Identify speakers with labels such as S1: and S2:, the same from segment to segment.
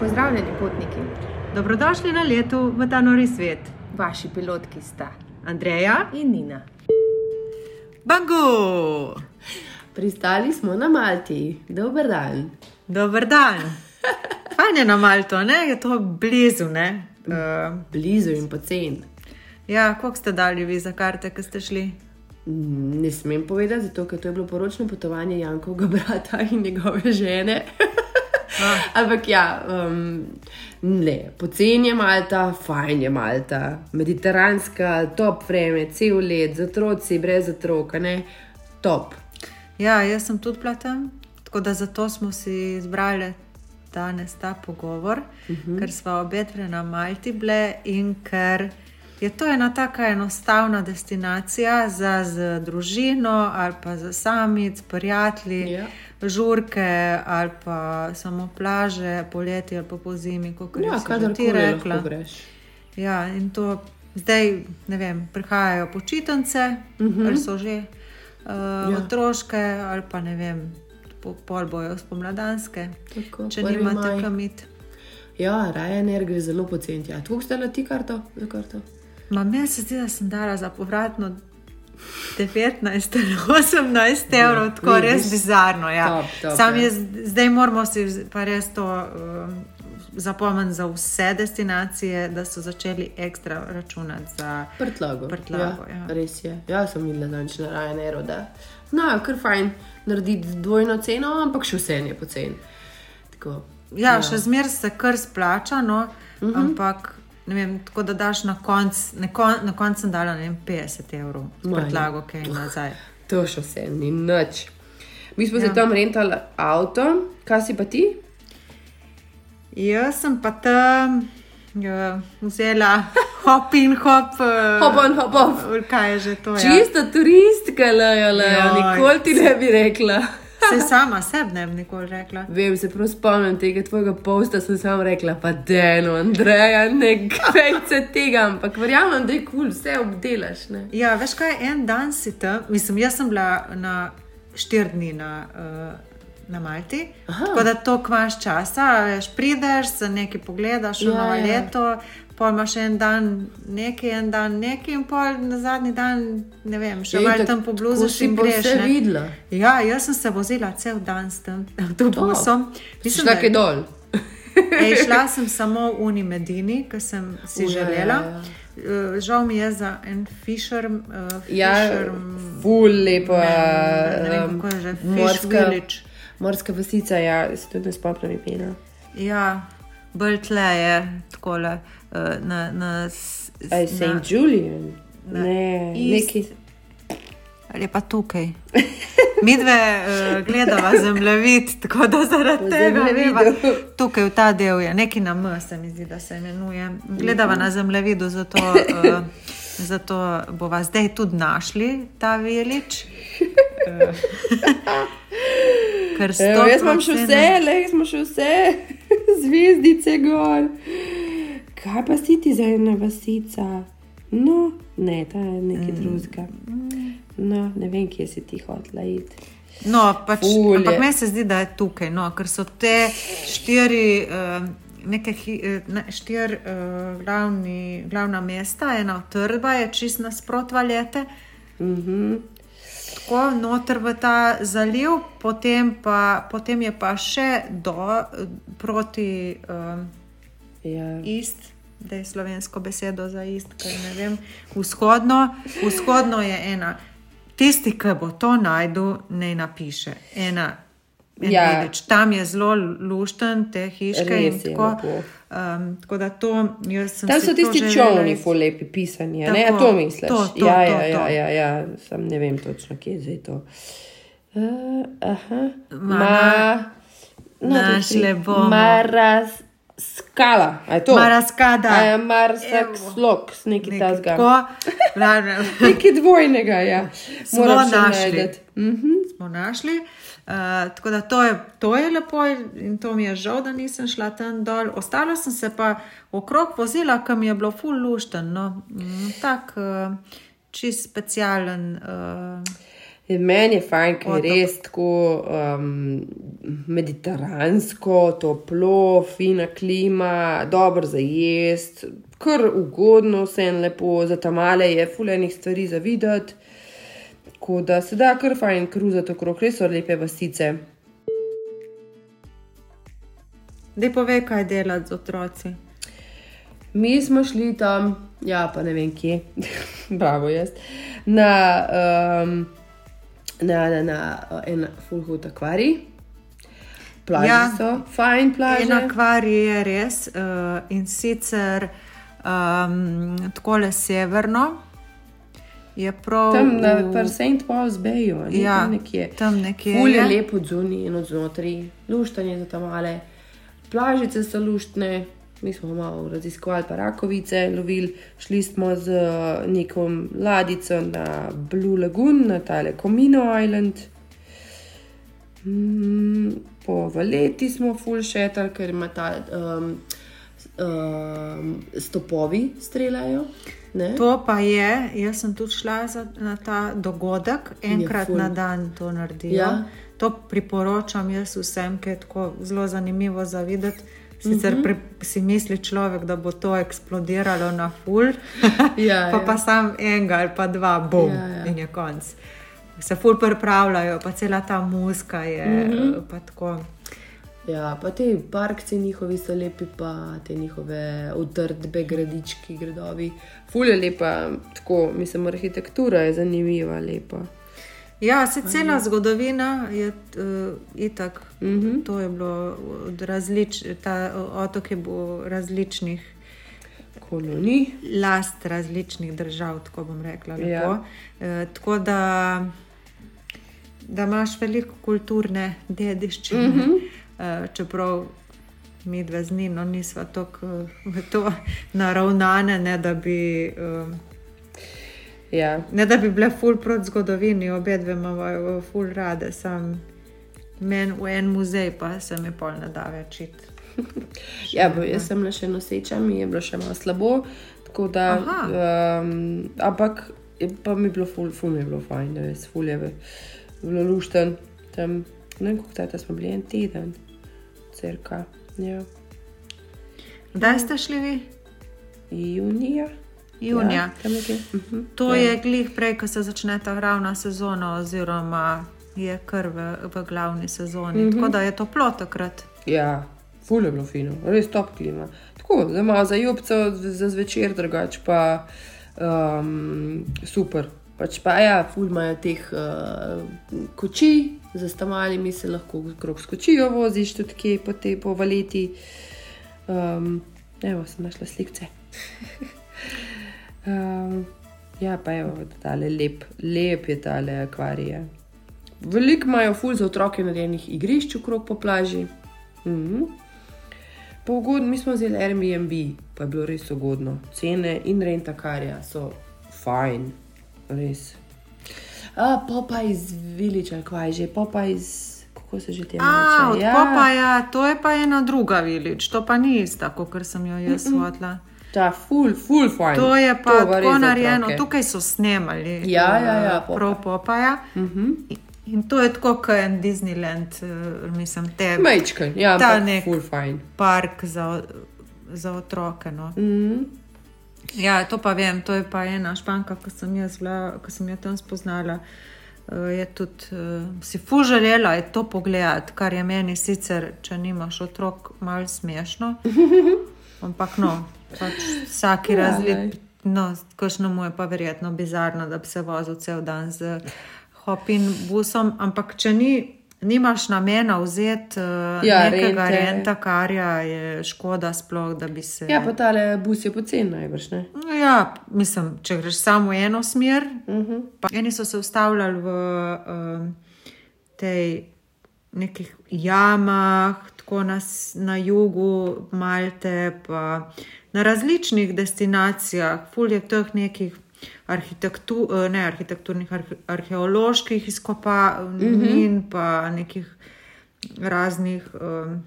S1: Pozdravljeni, potniki.
S2: Dobrodošli na letu v ta nori svet.
S1: Vaši pilotki sta
S2: Andreja
S1: in Nina.
S2: Bango!
S3: Pristali smo na Malti, dober dan.
S2: Dober dan. Fajn je na Malto, ne? je to blizu. Ne, uh,
S3: Blizu in pocen.
S2: ja, koliko ste dali vi za karte, ki ste šli?
S3: Ne smem povedati, zato ker to je bilo poročno potovanje Jankovega brata in njegove žene. Ampak ja, um, ne, pocen je Malta, fajn je Malta, mediteranska, top vreme, cel let, z otroci, brez otroka, ne, top.
S2: Ja, jaz sem tudi tam, tako da zato smo si izbrali danes ta pogovor, uh -huh. ker smo obe dve na Malti bile in ker je to ena tako enostavna destinacija za z družino ali pa za samic, prijatelji.
S3: Ja.
S2: Žurke ali pa samo plaže, poleti ali pa po zimi, kot
S3: Ja,
S2: si
S3: kadar
S2: ti rekla. Ja, in to zdaj, ne vem, prihajajo počitnice, uh -huh. ali so že uh, ja. Otroške, ali pa ne vem, po, pol bojo spomladanske,
S3: Tako,
S2: če nimate
S3: maj.
S2: kam iti.
S3: Ja, Ryanair gre zelo poceni. Ja, tu ste na ti karto, za karto.
S2: Ma meni se zdi, da sem dala za povratno 19 ali 18 evrov, ja, tako
S3: vidiš.
S2: res bizarno. Ja.
S3: Top, top,
S2: Sam
S3: ja.
S2: je, z- zdaj moramo si pa res to um, zapomniti za vse destinacije, da so začeli ekstra računati za.
S3: Prtlago.
S2: Prtlago,
S3: ja,
S2: ja.
S3: Res je. Ja, sem videla danes na Ryanairu, da no, kar fajn narediti dvojno ceno, ampak še vse je poceni.
S2: Ja, ja. še zmeraj se kar splača, no, uh
S3: Mhm.
S2: -huh. ampak vem, tako da daš na koncu, na, kon, na koncu sem dala vem, 50 evrov,
S3: ja.
S2: predlago, kaj okay, nazaj.
S3: To še vse ni nič. Mi smo ja.
S2: Ja.
S3: se tam rentali avto, kaj si pa ti?
S2: Jaz sem pa tam ja, vzela hop in hop. eh,
S3: Hop on, hop off.
S2: Kaj je že to? Ja.
S3: Čista turistka, lejo,
S2: Joj.
S3: nikoli ti ne bi rekla.
S2: Se sama sebi ne bi nikoli rekla.
S3: Vem, se prav spomnim tega tvojega posta, sem samo rekla, pa deno, Andreja, ne grejce tega, ampak verjamem, da je kul, cool, vse obdelaš. Ne?
S2: Ja, veš kaj, en dan si tam, mislim, jaz sem bila na štiri dni na, uh, na Malti,
S3: Aha.
S2: tako da to kvaš časa, veš, prideš, se nekaj pogledaš,
S3: Ja,
S2: novo
S3: ja.
S2: leto, pol imaš en dan nekaj, en dan nekaj in pol na zadnji dan, ne vem, še malo tam po bluzu
S3: si
S2: in greš.
S3: vse
S2: ne.
S3: videla.
S2: Ja, jaz sem se vozila cel dan s tem avtobusom.
S3: Si šla kaj dol.
S2: Ej, šla sem samo v Unimedini, ki sem si
S3: U, ja,
S2: želela.
S3: ja,
S2: Uh, Žal mi je za en Fisher. Uh,
S3: Ja,
S2: fisher
S3: ful lepa.
S2: ne vem,
S3: um,
S2: kako je že,
S3: morska, morska vasica, ja, se tudi ne spomnim imena.
S2: Ja, bolj tle je takole. Uh, na, na,
S3: St. Julian.
S2: na
S3: Ne, neki.
S2: Ali je pa tukaj. Mi dve uh, gledava zemljevid, tako da zaradi tega veva, tukaj v ta del je nekaj na M, se mi zdi, da se imenuje. Gledava na zemljevidu, zato, uh, zato bova zdaj tudi našli ta vilič. Uh, ker
S3: Evo, jaz imam še
S2: 100%
S3: vse, le smo še vse, zvezdice gor. Kaj pa si ti za ena vasica? No, ne, ta je nekaj mm. drugega. No, ne vem, kje si ti hotla iti.
S2: No, pač,
S3: Ful je.
S2: ampak meni se zdi, da je tukaj, no, ker so te štiri, uh, neke, eh, štiri uh, glavni, glavna mesta, ena od trba je čist nasprot valjete.
S3: Mhm.
S2: Tako noter v ta zaliv, potem, pa, potem je pa še do, proti um,
S3: Ja.
S2: ist, da je slovensko besedo za ist, ker ne vem, vzhodno, vzhodno je ena. Tisti, ki bo to najdel, naj napiše. Ena, en
S3: Ja.
S2: vilič. Tam je zelo lušten, te hiške in tako. Um, tako da to,
S3: Tam so
S2: to
S3: tisti čovni, ful lepi pisani, a ne?
S2: Tako,
S3: A to misliš?
S2: to, to,
S3: ja,
S2: to,
S3: ja,
S2: to.
S3: ja, ja, ja, sam ne vem točno, kje je zdaj to. Uh, aha.
S2: Ma,
S3: Ma, no,
S2: našle bomo.
S3: Maras skala?
S2: Maraskada.
S3: A je Marsak slok, neki
S2: Nekaj
S3: tasga.
S2: tako.
S3: Nekaj dvojnega, ja.
S2: Smo
S3: Moram še
S2: našli.
S3: Mhm.
S2: smo našli. Uh, tako da to je, to je lepo in to mi je žal, da nisem šla tam dol. Ostalo sem se pa okrog vozila, kam je bilo full lušten. No. Mm, tak uh, čist specialen. Uh,
S3: Meni je fajn, ker je res tako um, mediteransko, toplo, fina klima, dobro za jesti, kar ugodno, vse en lepo, za tam male je fulejnih stvari za videti. Tako da se da kar fajn kruzati okrog, res so lepe vasice.
S2: Da povej, kaj delati z otroci.
S3: Mi smo šli tam, ja, pa ne vem kje, bravo jaz, na, um, na, na, na en full-hood akvarij. Plaže
S2: Ja.
S3: so, fajn plaže.
S2: En akvarij je res uh, in sicer um, tako le severno. Je prav
S3: Tam na
S2: v-
S3: St. Paul's Bayu, ali
S2: Ja,
S3: tam nekje.
S2: tam nekje
S3: Ful je lepo zunaj in od znotraj, luštanje za tam male, plažice so luštne. Mi smo malo raziskovali pa rakovice, lovili, šli smo z eh, neko ladico na Blue Lagoon, na tale Comino Island. Mm, po valeti smo full šetal, ker ima ta um, um, stopovi streljajo. Ne?
S2: To pa je, jaz sem tudi šla za, na ta dogodek, enkrat na dan to naredijo.
S3: Ja.
S2: To priporočam jaz vsem, ker je tako zelo zanimivo za videti. Sicer uh
S3: Mhm.
S2: -huh. si misli človek, da bo to eksplodiralo na full,
S3: Ja,
S2: pa
S3: ja.
S2: pa sam enega ali pa dva, bom
S3: Ja, ja.
S2: in je konc. Se full pripravljajo, pa cela ta muska je.
S3: Mhm.
S2: -huh. pa tako.
S3: Ja, pa te parkci njihovi so lepi, pa te njihove utrdbe, gradički, gradovi. Ful je lepa, tako mislim, arhitektura je zanimiva, lepa.
S2: Ja, se cela zgodovina je uh, itak. Uh
S3: Mhm.
S2: -huh. To je bilo od različ, ta otok je bil različnih
S3: Koloni.
S2: last različnih držav, tako bom rekla. Lepo.
S3: Ja.
S2: E, tako da, da imaš veliko kulturne dediščine, mm -hmm. E, čeprav mi dve z Nino nismo tako eh, v to naravnane, ne da bi. Um,
S3: Ja.
S2: Ne da bi bile ful proti zgodovini, obe dve imamo ful rade, sam meni v en muzej pa se mi pol ne da več iti.
S3: ja, bo jaz sem le še noseča, mi je bilo še malo slabo. Tako da, um, ampak pa mi je bilo ful, ful mi je bilo fajn, res ful je bilo lušten. Tam, ne vem, kako taj smo bili en teden, crka. Ja.
S2: Kdaj ste šli vi?
S3: Junija.
S2: Junija.
S3: Ja, nekje. Mhm.
S2: To ja. je glih prej, ko se začne ta ravna sezona, oziroma je kar v, v glavni sezoni. Mm -hmm. Tako da je toplo takrat.
S3: Ja, ful je bilo fino, res top klima. Tako, za malo za jubce, za zvečer, drugače pa um, super. Pač pa ja, ful imajo teh uh, koči, za stamalimi se lahko krok skočijo, voziš tudi kje po te po valeti. Um, evo, sem našla slikce. um, ja, pa evo, tale lep, lep je tale akvarij. Veliko imajo ful za otroke narejenih igrišč okrog po plaži. Mhm. Pa ugodno, mi smo vzeli Airbnb, pa je bilo res ugodno. Cene in renta karja so fajn, res. A, Popeyes Village, ali kaj že, Popeyes, kako se že te
S2: od
S3: ja.
S2: Popaja, to je pa ena druga vilič, to pa ni ista, kot sem jo jaz svetla.
S3: Ta ful, ful fajn.
S2: To je pa
S3: To
S2: tako narejeno, tukaj so snemali.
S3: Ja, ja, ja,
S2: eh,
S3: Popeye.
S2: Prav Popaja.
S3: Mhm.
S2: In to je tako, kot en Disneyland, eh, mislim, te
S3: Majčken, ja,
S2: Ta nek-
S3: ful fajn.
S2: park za, za otroke. No.
S3: Mhm.
S2: Ja, to pa vem, to je pa ena španka, ki sem, bila, ki sem jo tam spoznala. eh, Je tudi uh, si fu želela je to pogledati, kar je meni sicer, če nimaš otrok, malo smešno. Ampak no, pač vsaki
S3: Ja, glej.
S2: No, kakšnemu je pa verjetno bizarno, da bi se vozil cel dan z hopin busom. Ampak če ni, nimaš namena vzeti uh,
S3: Ja,
S2: ja, nekega
S3: rente.
S2: renta, kar je škoda sploh, da bi se.
S3: Ja, pa tale bus je pocen najbrž, ne?
S2: Ja, mislim, če greš samo v eno smer. Uh
S3: Mhm.
S2: -huh. Eni so se ustavljali v um, tej nekih jamah, tako na, s- na jugu Malte, pa na različnih destinacijah, ful je teh nekih. Arhitektu, eh, ne arhitekturnih, arhe, arheoloških izkopavanj, uh -huh. pa nekih raznih um,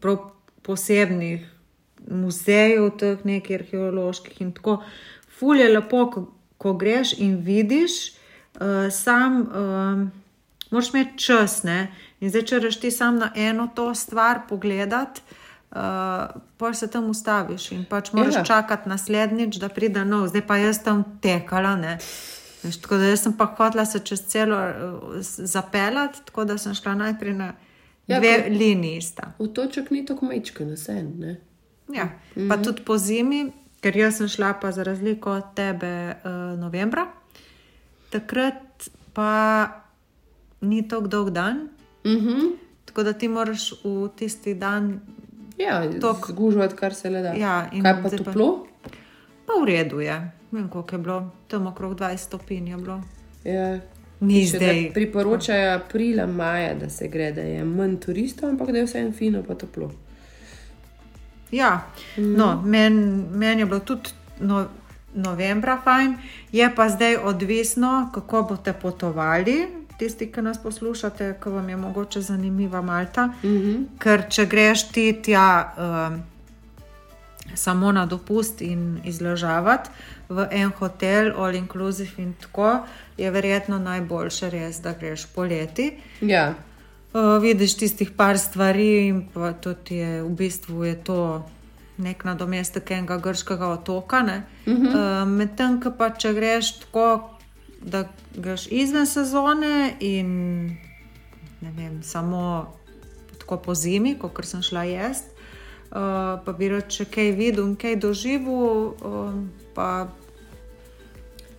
S2: prav posebnih muzejev, teh nekih arheoloških in tako. Ful je lepo, ko, ko greš in vidiš, uh, sam um, moraš imeti čas, ne? In zdaj, če reš ti sam na eno to stvar pogledati, uh, pa se tam ustaviš in pač moraš
S3: Ja.
S2: čakati naslednjič, da pride nov, zdaj pa jaz tam tekala. Ne? Veš, tako da sem pa hotela se čez celo zapeljati, tako da sem šla najprej na
S3: Ja,
S2: dve liniji. Sta.
S3: Otoček ni tako mečken, na sen. Ne?
S2: Ja. Mm -hmm. Pa tudi po zimi, ker jaz sem šla pa za razliko od tebe uh, novembra, takrat pa ni tako dolg dan,
S3: Mhm.
S2: tako da ti moraš v tisti dan,
S3: Ja,
S2: Tok.
S3: zgužvati, kar se le da.
S2: Ja, in
S3: Kaj pa
S2: pa-
S3: toplo?
S2: pa v redu je. Ne vem, koliko je bilo, tam okrog 20 stopinj je bilo.
S3: Ja.
S2: Ni
S3: Še da
S2: zdaj.
S3: Priporočajo aprila, maja, da se gre, da je manj turistov, ampak da je vseeno fino, pa toplo.
S2: Ja, mm. no, meni men je bilo tudi no, novembra fajn, je pa zdaj odvisno, kako boste potovali. Tisti, ki nas poslušate, ki vam je mogoče zanimiva Malta. Mm -hmm. Ker če greš ti tja um, samo na dopust in izležavati v en hotel, all inclusive in tako, je verjetno najboljše res, da greš poleti.
S3: Ja,
S2: Uh, vidiš tistih par stvari, in pa tudi je v bistvu je to nek nadomestek enega grškega otoka. Uh -huh. uh, Medtem, ko pa če greš tako, da greš izven sezone in ne vem, samo tako po zimi, kot sem šla jaz, uh, pa bi rad še kaj videl in kaj doživel. Uh, pa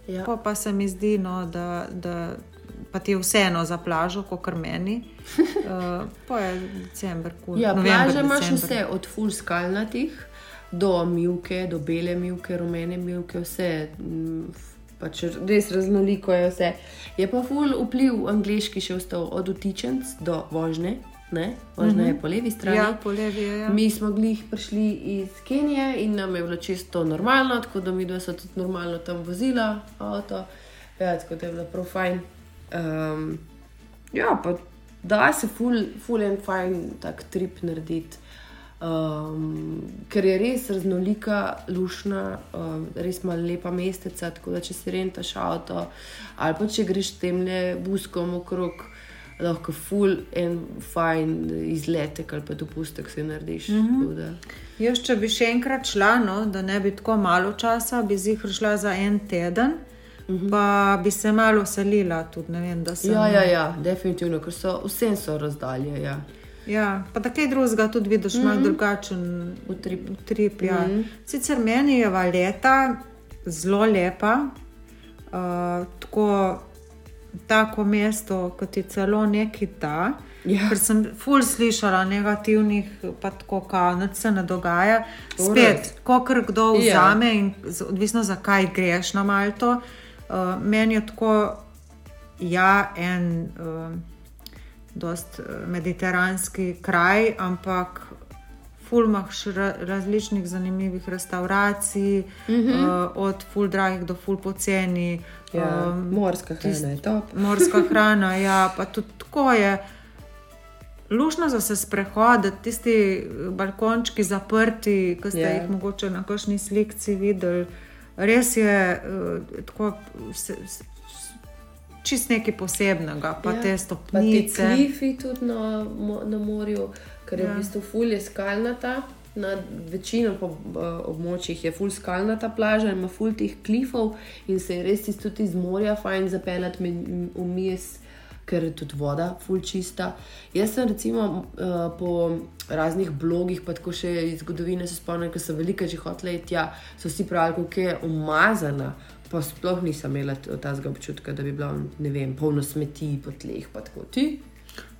S3: ja.
S2: Pa, pa se mi zdi, no, da, da pa ti je vseeno za plažo, kot meni. Uh, pa je decembr, kul.
S3: ja
S2: november,
S3: plaže imaš
S2: december.
S3: vse, od full skalnatih do milke, do bele milke, rumene milke, vse. mm, Pač res raznoliko je vse. Je pa ful vpliv angliški še ostal od utičenc do vožnje. Ne? Vožnja mm -hmm. je po levi strani.
S2: Ja, po levi je. Ja.
S3: Mi smo glih prišli iz Kenije in nam je bilo čisto normalno, tako da mi dva so tudi normalno tam vozila avto. Ja, tako da je bilo prav fajn. Um, ja, pa da se ful, ful en fajn tak trip narediti. Um, ker je res raznolika, lušna, um, res ima lepa mesteca, tako da če si rentaš avto ali pa če greš temne buskom okrog, lahko ful en fajn izletek ali pa dopustek si narediš. Mm -hmm.
S2: Jaz, če bi še enkrat šla, no, da ne bi tako malo časa, bi zihar šla za en teden, uh -huh. pa bi se malo selila tudi. Ne vem, da sem.
S3: Ja, ja, ja, definitivno, ker so vsem so razdalje. Ja.
S2: Ja, pa da kaj drugega tudi vidiš, mm -hmm. malo drugačen
S3: Utrip.
S2: utrip. Ja. Mm -hmm. Sicer meni je valeta zelo lepa, uh, tako, tako mesto, kot je celo neki ta.
S3: Ja.
S2: Ker sem ful slišala negativnih, pa tako, da se ne dogaja.
S3: Alright.
S2: Spet, ko kar kdo
S3: Ja.
S2: vzame in z- odvisno zakaj greš na Malto. Uh, meni je tako, ja, en. Uh, dost eh, mediteranski kraj, ampak ful imaš ra različnih zanimivih restauracij, mm -hmm. uh, od ful dragih do ful poceni.
S3: Ja,
S2: um,
S3: morska hrana je top.
S2: morska hrana, ja, pa tudi tako je. Lušno za se sprehoditi, tisti eh, balkončki zaprti, ki ste
S3: Ja.
S2: yeah. jih mogoče na kakšni slikci videli. Res je uh, tako, se, čist nekaj posebnega, pa ja. te
S3: Pa te
S2: stopnice.
S3: klifi tudi na, na morju, ker je
S2: Ja.
S3: v bistvu fulje skalnata. Na večino po, uh, območjih je ful skalnata plaža, ima ful teh klifov in se je res tudi iz morja fajn zapeljati v mes, ker je tudi voda ful čista. Jaz sem recimo uh, po raznih blogih, pa tako še iz zgodovine se spomnim, ker so velike že hotele tja, so vsi pravili, kako je umazana. Pa sploh nisem imela t- tazga občutka, da bi bila vem, polno smeti po tleh, pa tako ti.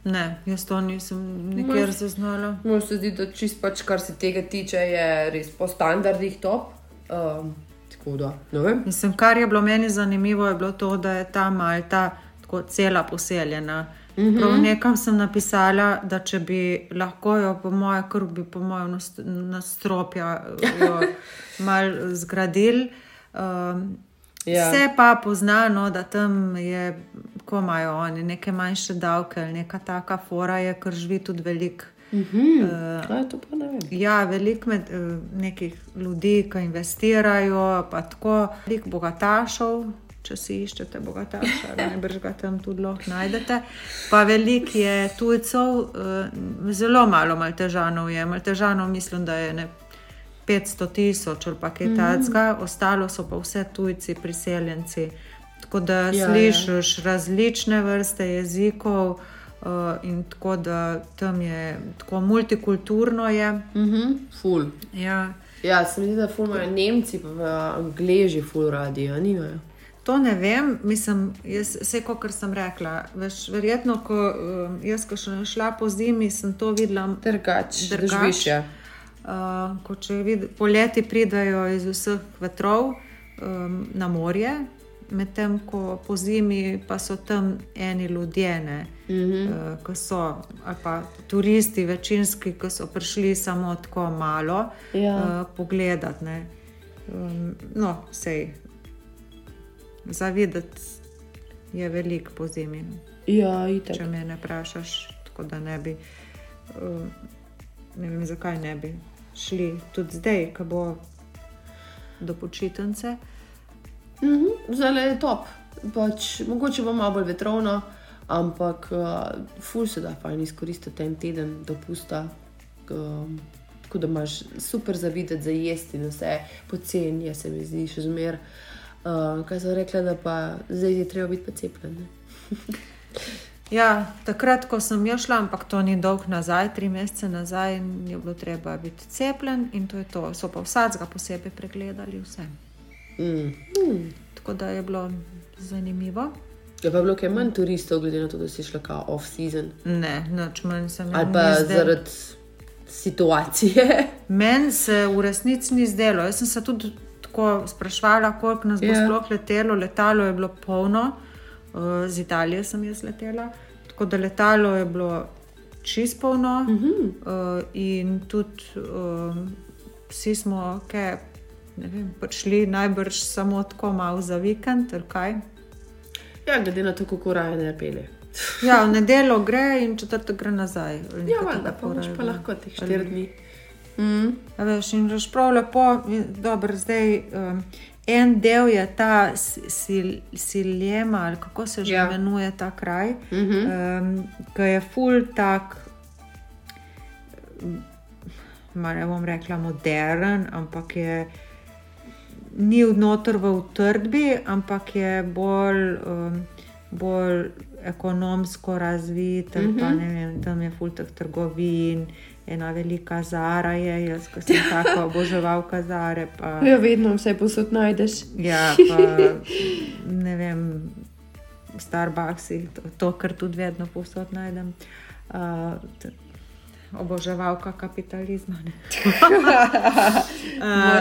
S2: Ne, jaz to nisem nikjer zaznala.
S3: Moj se zdi, da čist pač, kar se tega tiče, je res po standardih top. Um, tako da, ne vem.
S2: Mislim, kar je bilo meni zanimivo, je bilo to, da je ta Malta tako cela poseljena. Mm -hmm. Prav nekam sem napisala, da če bi lahko jo, po mojem, kar bi po mojem nas- nastropja jo mal zgradili. Um,
S3: Ja.
S2: Vse pa poznano, da tam je, ko imajo oni neke manjše davke ali neka taka fora, je, ker živi tudi veliko.
S3: Hmm. Uh, to pa ne vem.
S2: Ja, veliko med uh, nekih ljudi, ki investirajo, pa tako, veliko bogatašov, če si iščete bogataša, najbrž ga tam tudi lahko najdete. Pa veliko je tujcev, uh, zelo malo maltežanov je. Maltežanov mislim, da je ne 500 tisoč ali pa kaj takega, mm. ostalo so pa vse tujci, priseljenci. Tako da
S3: Ja, ja.
S2: slišiš različne vrste jezikov. Uh, in tako da tam je tako multikulturno. Je.
S3: Mhm, ful.
S2: Ja,
S3: Ja, se mi zdi, da fulmajo Nemci, pa v Angleži ful radi, a nimajo.
S2: to ne vem, mislim, jaz, vse, kot sem rekla. Veš, verjetno, ko um, jaz, ko sem šla po zimi, sem to videla.
S3: Drugač,
S2: Drugač. Uh, ko če vid, poleti pridajo iz vseh vetrov um, na morje, medtem ko po zimi pa so tam eni ljudje, ne, mm -hmm. uh, ki so, ali pa turisti, večinski, ki so prišli samo tako malo
S3: Ja.
S2: uh, pogledati. ne. Um, no, sej. Zavideti je veliko po zimi.
S3: Ja, itak.
S2: Če me ne vprašaš, tako da ne bi, uh, ne vem, zakaj ne bi šli tudi zdaj, ko bo do počitnice.
S3: Mhm, Zdaj je top. Pač, mogoče bo malo bolj vetrovno, ampak uh, ful se da fajn izkoristiti en teden dopusta. Um, tako da imaš super za videti, za jesti in vse poceni, je se mi zdi še zmer. Uh, kaj so rekli, da pa zdaj je treba biti pa cepljen.
S2: Ja, takrat, ko sem jaz šla, ampak to ni dolg nazaj, tri mesece nazaj, je bilo treba biti cepljen in to je to. So pa vsakega posebej pregledali vse.
S3: Mm.
S2: Tako da je bilo zanimivo.
S3: Je pa bilo kaj manj turistov, glede na to, da si šla kao off-season.
S2: Ne, noč manj se mi
S3: Ali
S2: ni
S3: pa
S2: zdelo.
S3: zaradi situacije.
S2: Meni se v resnici ni zdelo. Jaz sem se tudi tako sprašvala, koliko nas bo
S3: Ja.
S2: yeah. sploh letelo. Letalo je bilo polno, z Italije sem jaz letela. Tako da letalo je bilo čist polno, mm -hmm. uh, in tudi um, vsi smo, ne vem, prišli najbrž samo tako malo za vikend, ali kaj.
S3: Ja, glede na to, kako raje ne pele.
S2: Ja, v nedeljo gre in četrtek gre nazaj. ali
S3: Ja, valjda, pa pa lahko teh štiri dni. Mm.
S2: A Veš, in veš prav lepo, dobro, zdaj um, en del je ta si- sil, Siljema, ali kako se že
S3: Ja.
S2: imenuje ta kraj,
S3: Mm -hmm.
S2: um, ki je full tak. Ma ne bom rekla modern, ampak je ni vnotor v utrdbi, ampak je bolj, um, bolj ekonomsko razvit. Mm -hmm. ne vem, tam je full teh trgovin, ena velika zara je, jaz ko sem tako oboževalka zare. Pa,
S3: Ja, vedno vse posod najdeš.
S2: Ja, pa ne vem, Starbucksi, to, to kar tudi vedno povsod najdem. Uh, oboževalka kapitalizma. ne.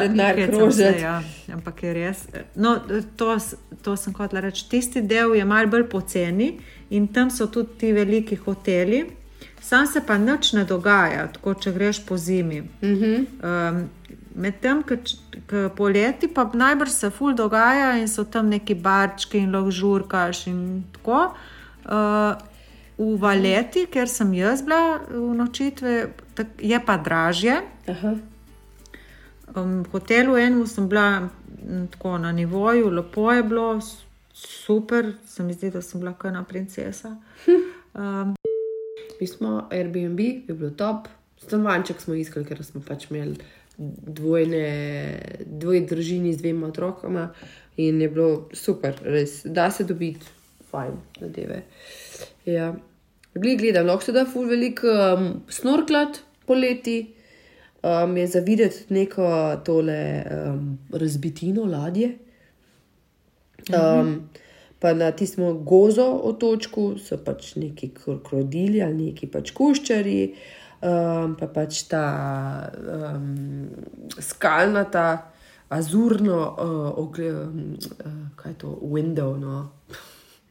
S3: Denar
S2: hecam
S3: krožiti.
S2: se, Ja, ampak je res. No, to, to sem hotela reči. Tisti del je malce bolj poceni in tam so tudi ti veliki hoteli. Sam se pa nič ne dogaja, tako če greš po zimi.
S3: Mm -hmm.
S2: Um, Medtem, ko poleti, pa najbrž se ful dogaja in so tam neki barčki in lahko žurkaš in tako. Uh, v Valeti, ker sem jaz bila v nočitve, tak, je pa dražje. Um, v hotelu enem sem bila m, tako na nivoju, lepo je bilo, super, se mi zdi, da sem bila kot ena princesa. Um,
S3: Mi smo Airbnb, je bilo top. Stanovanček smo iskali, ker smo pač imeli dvojne, dvoje družini z dvema otrokoma in je bilo super, res, da se dobiti, fajn, zadeve. Ja. Glej, gledam, lahko se da ful veliko um, snorklat poleti, um, je za videti neko tole um, razbitino ladje. Um, pa na tistem gozo otočku so pač neki krokodili ali neki pač kuščari, um, pa pač ta um, skalnata, azurno, uh, ogle, um, uh, kaj je to, window. No.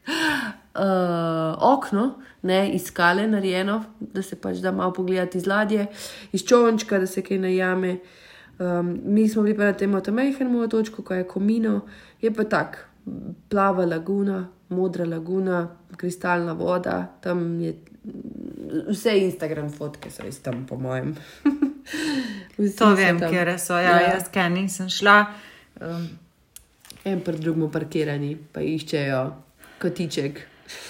S3: Uh, okno, ne, iz skale narejeno, da se pač da malo pogledati iz ladje, iz čovnčka, da se kaj najame. Um, mi smo bili pa na tem majhnem otočku, ko je komino, je pa tak, plava laguna, modra laguna, kristalna voda, tam je vse Instagram fotke, so res tam, po mojem.
S2: To vem, ker so. Ja, ja. Jaz kaj nisem šla. Um,
S3: En pred drugim parkirani, pa iščejo kotiček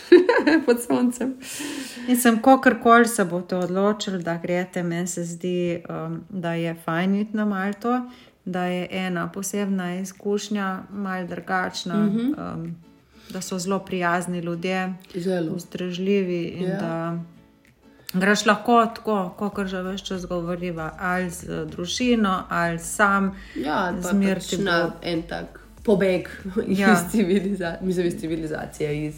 S3: pod soncem.
S2: In sem, kakorkoli se boste odločili, da greste, meni se zdi, um, da je fajn iti na Malto, da je ena posebna izkušnja, mal drugačna, uh -huh. um, da so zelo prijazni ljudje,
S3: Zelo.
S2: ustrežljivi in
S3: Ja.
S2: da greš lahko tako, kot že več čas govoriva, ali z družino, ali sam.
S3: Ja, pa
S2: Zmer
S3: pač
S2: bo-
S3: na en tak pobeg
S2: Ja.
S3: iz, civiliza iz civilizacije, iz,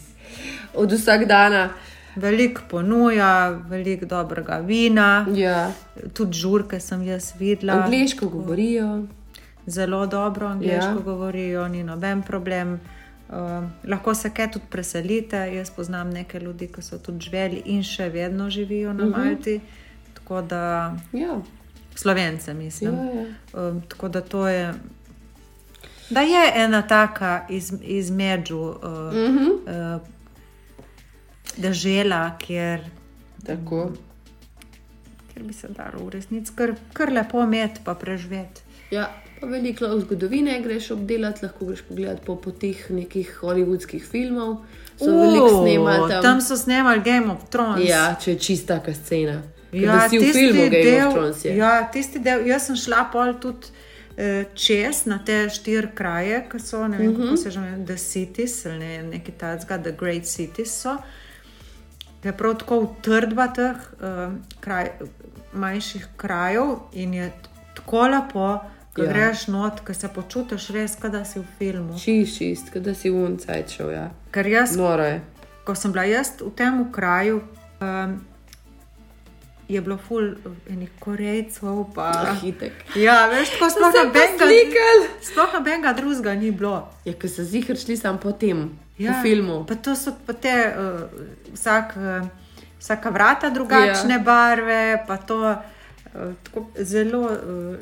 S3: od vsak dana.
S2: Veliko ponuja, veliko dobrega vina,
S3: Ja.
S2: tudi žurke sem jaz videla.
S3: Angliško govorijo.
S2: zelo dobro angliško
S3: Ja.
S2: govorijo, ni noben problem. Uh, lahko se kaj tudi preselite. Jaz poznam nekaj ljudi, ki so tudi živeli in še vedno živijo na
S3: Mhm.
S2: Malti. Tako da
S3: Ja.
S2: slovence, mislim.
S3: Ja, ja.
S2: Um, tako da to je. Da je ena taka iz, između uh,
S3: Uh -huh.
S2: uh, dežela, kjer,
S3: Tako.
S2: kjer bi se dalo v resnici kar, kar lepo imeti, pa preživeti.
S3: Ja, pa veliko lahko zgodovine greš obdelati, lahko greš pogledati po poteh nekih hollywoodskih filmov. So veliko snemali tam.
S2: tam so snemali Game of Thrones.
S3: Ja, če je čista taka scena.
S2: Ja,
S3: si v
S2: tisti
S3: filmu Game
S2: del,
S3: of Thrones. Je.
S2: Ja, tisti del, jaz sem šla pol tudi eh, čez na te štiri kraje, ki so, ne vem, uh -huh.
S3: Mhm.
S2: kako se že imenuje, The Cities ali ne, nekaj takega, The Great Cities so. Je prav tako utrdba teh uh, kraj, manjših krajev in je tako lepo, ko
S3: Ja.
S2: greš not, ko se počutiš res, da si v filmu.
S3: Čist, čist, kot da si v uncajt šel. Ja.
S2: Ker jaz
S3: Noro je.
S2: ko sem bila jaz v tem kraju, um, je bilo ful enih korejcev. Pa,
S3: Hitek.
S2: ja, veš, tako sploh nobenega, sploh nobenega drugega ni bilo.
S3: Ja, ker so zihar šli sam po tem,
S2: Ja,
S3: po filmu.
S2: Pa to so pa te, uh, vsak, uh, vsaka vrata drugačne
S3: Ja.
S2: ja. barve, pa to. uh, Tako, zelo uh,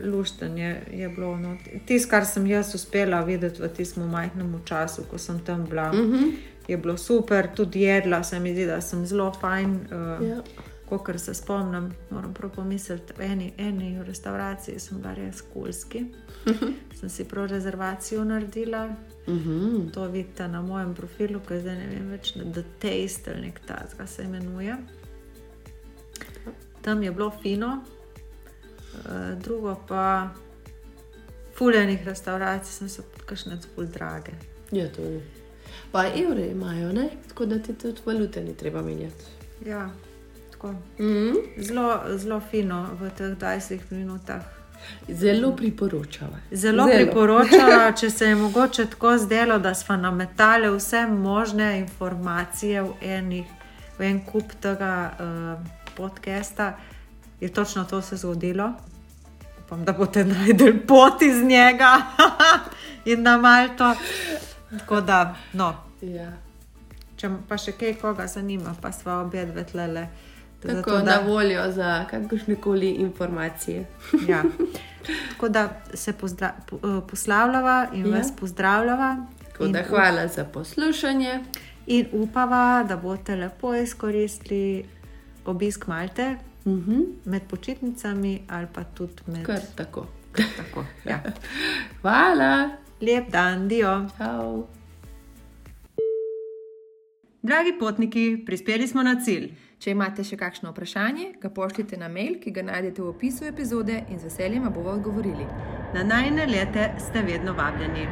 S2: lušten je, je bilo. No. Tisto, kar sem jaz uspela videti v tistem majhnem času, ko sem tam bila,
S3: Uh -huh.
S2: je bilo super, tudi jedla se mi zdi, da sem zelo fajn. Uh,
S3: ja.
S2: Ko se spomnim, moram prav pomisliti, v eni, eni restavraciji sem bila res kulski. sem si prav rezervacijo naredila,
S3: Uh -huh.
S2: to vidite na mojem profilu, ki zdaj ne vem več, The Taste ali nek ta se imenuje. Tam je bilo fino, Eh, drugo pa fuljenih restavracij sem se podkašne ful drage.
S3: Ja, to je. Pa evre imajo, ne? tako da ti tudi valute ni treba menjati.
S2: Ja, tako.
S3: Mm -hmm.
S2: Zelo, zelo fino v teh 20 minutah.
S3: Zelo priporočava.
S2: Zelo, Zelo. priporočala, če se je mogoče tako zdelo, da smo nametali vse možne informacije v, enih, v en kup tega uh, podcasta, je točno to se zgodilo. Upam, da boste najdel pot iz njega in na Malto. Tako da, no,
S3: Ja.
S2: če pa še kaj koga zanima, pa sva obje dve tlele.
S3: Tako
S2: Zato,
S3: da... na voljo za kakršne koli informacije.
S2: Ja. Tako da se pozdra, po, eh, poslavljava in
S3: Ja.
S2: vas pozdravljava.
S3: Tako da hvala za poslušanje.
S2: In upava, da boste lepo izkoristili obisk Malte
S3: Uh -huh.
S2: med počitnicami ali pa tudi med.
S3: Kar tako.
S2: Tako, ja.
S3: Hvala.
S2: Lep dan, dio.
S3: Čau.
S2: Dragi potniki, prispeli smo na cilj.
S1: Če imate še kakšno vprašanje, ga pošljite na mail, ki ga najdete v opisu epizode in z veseljem bomo odgovorili.
S2: Na najne lete ste vedno vabljeni.